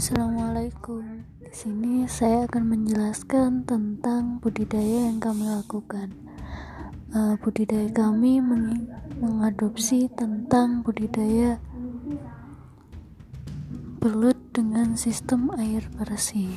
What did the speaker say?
Assalamualaikum. Di sini saya akan menjelaskan tentang budidaya yang kami lakukan. Uh, budidaya kami meng mengadopsi tentang budidaya belut dengan sistem air bersih.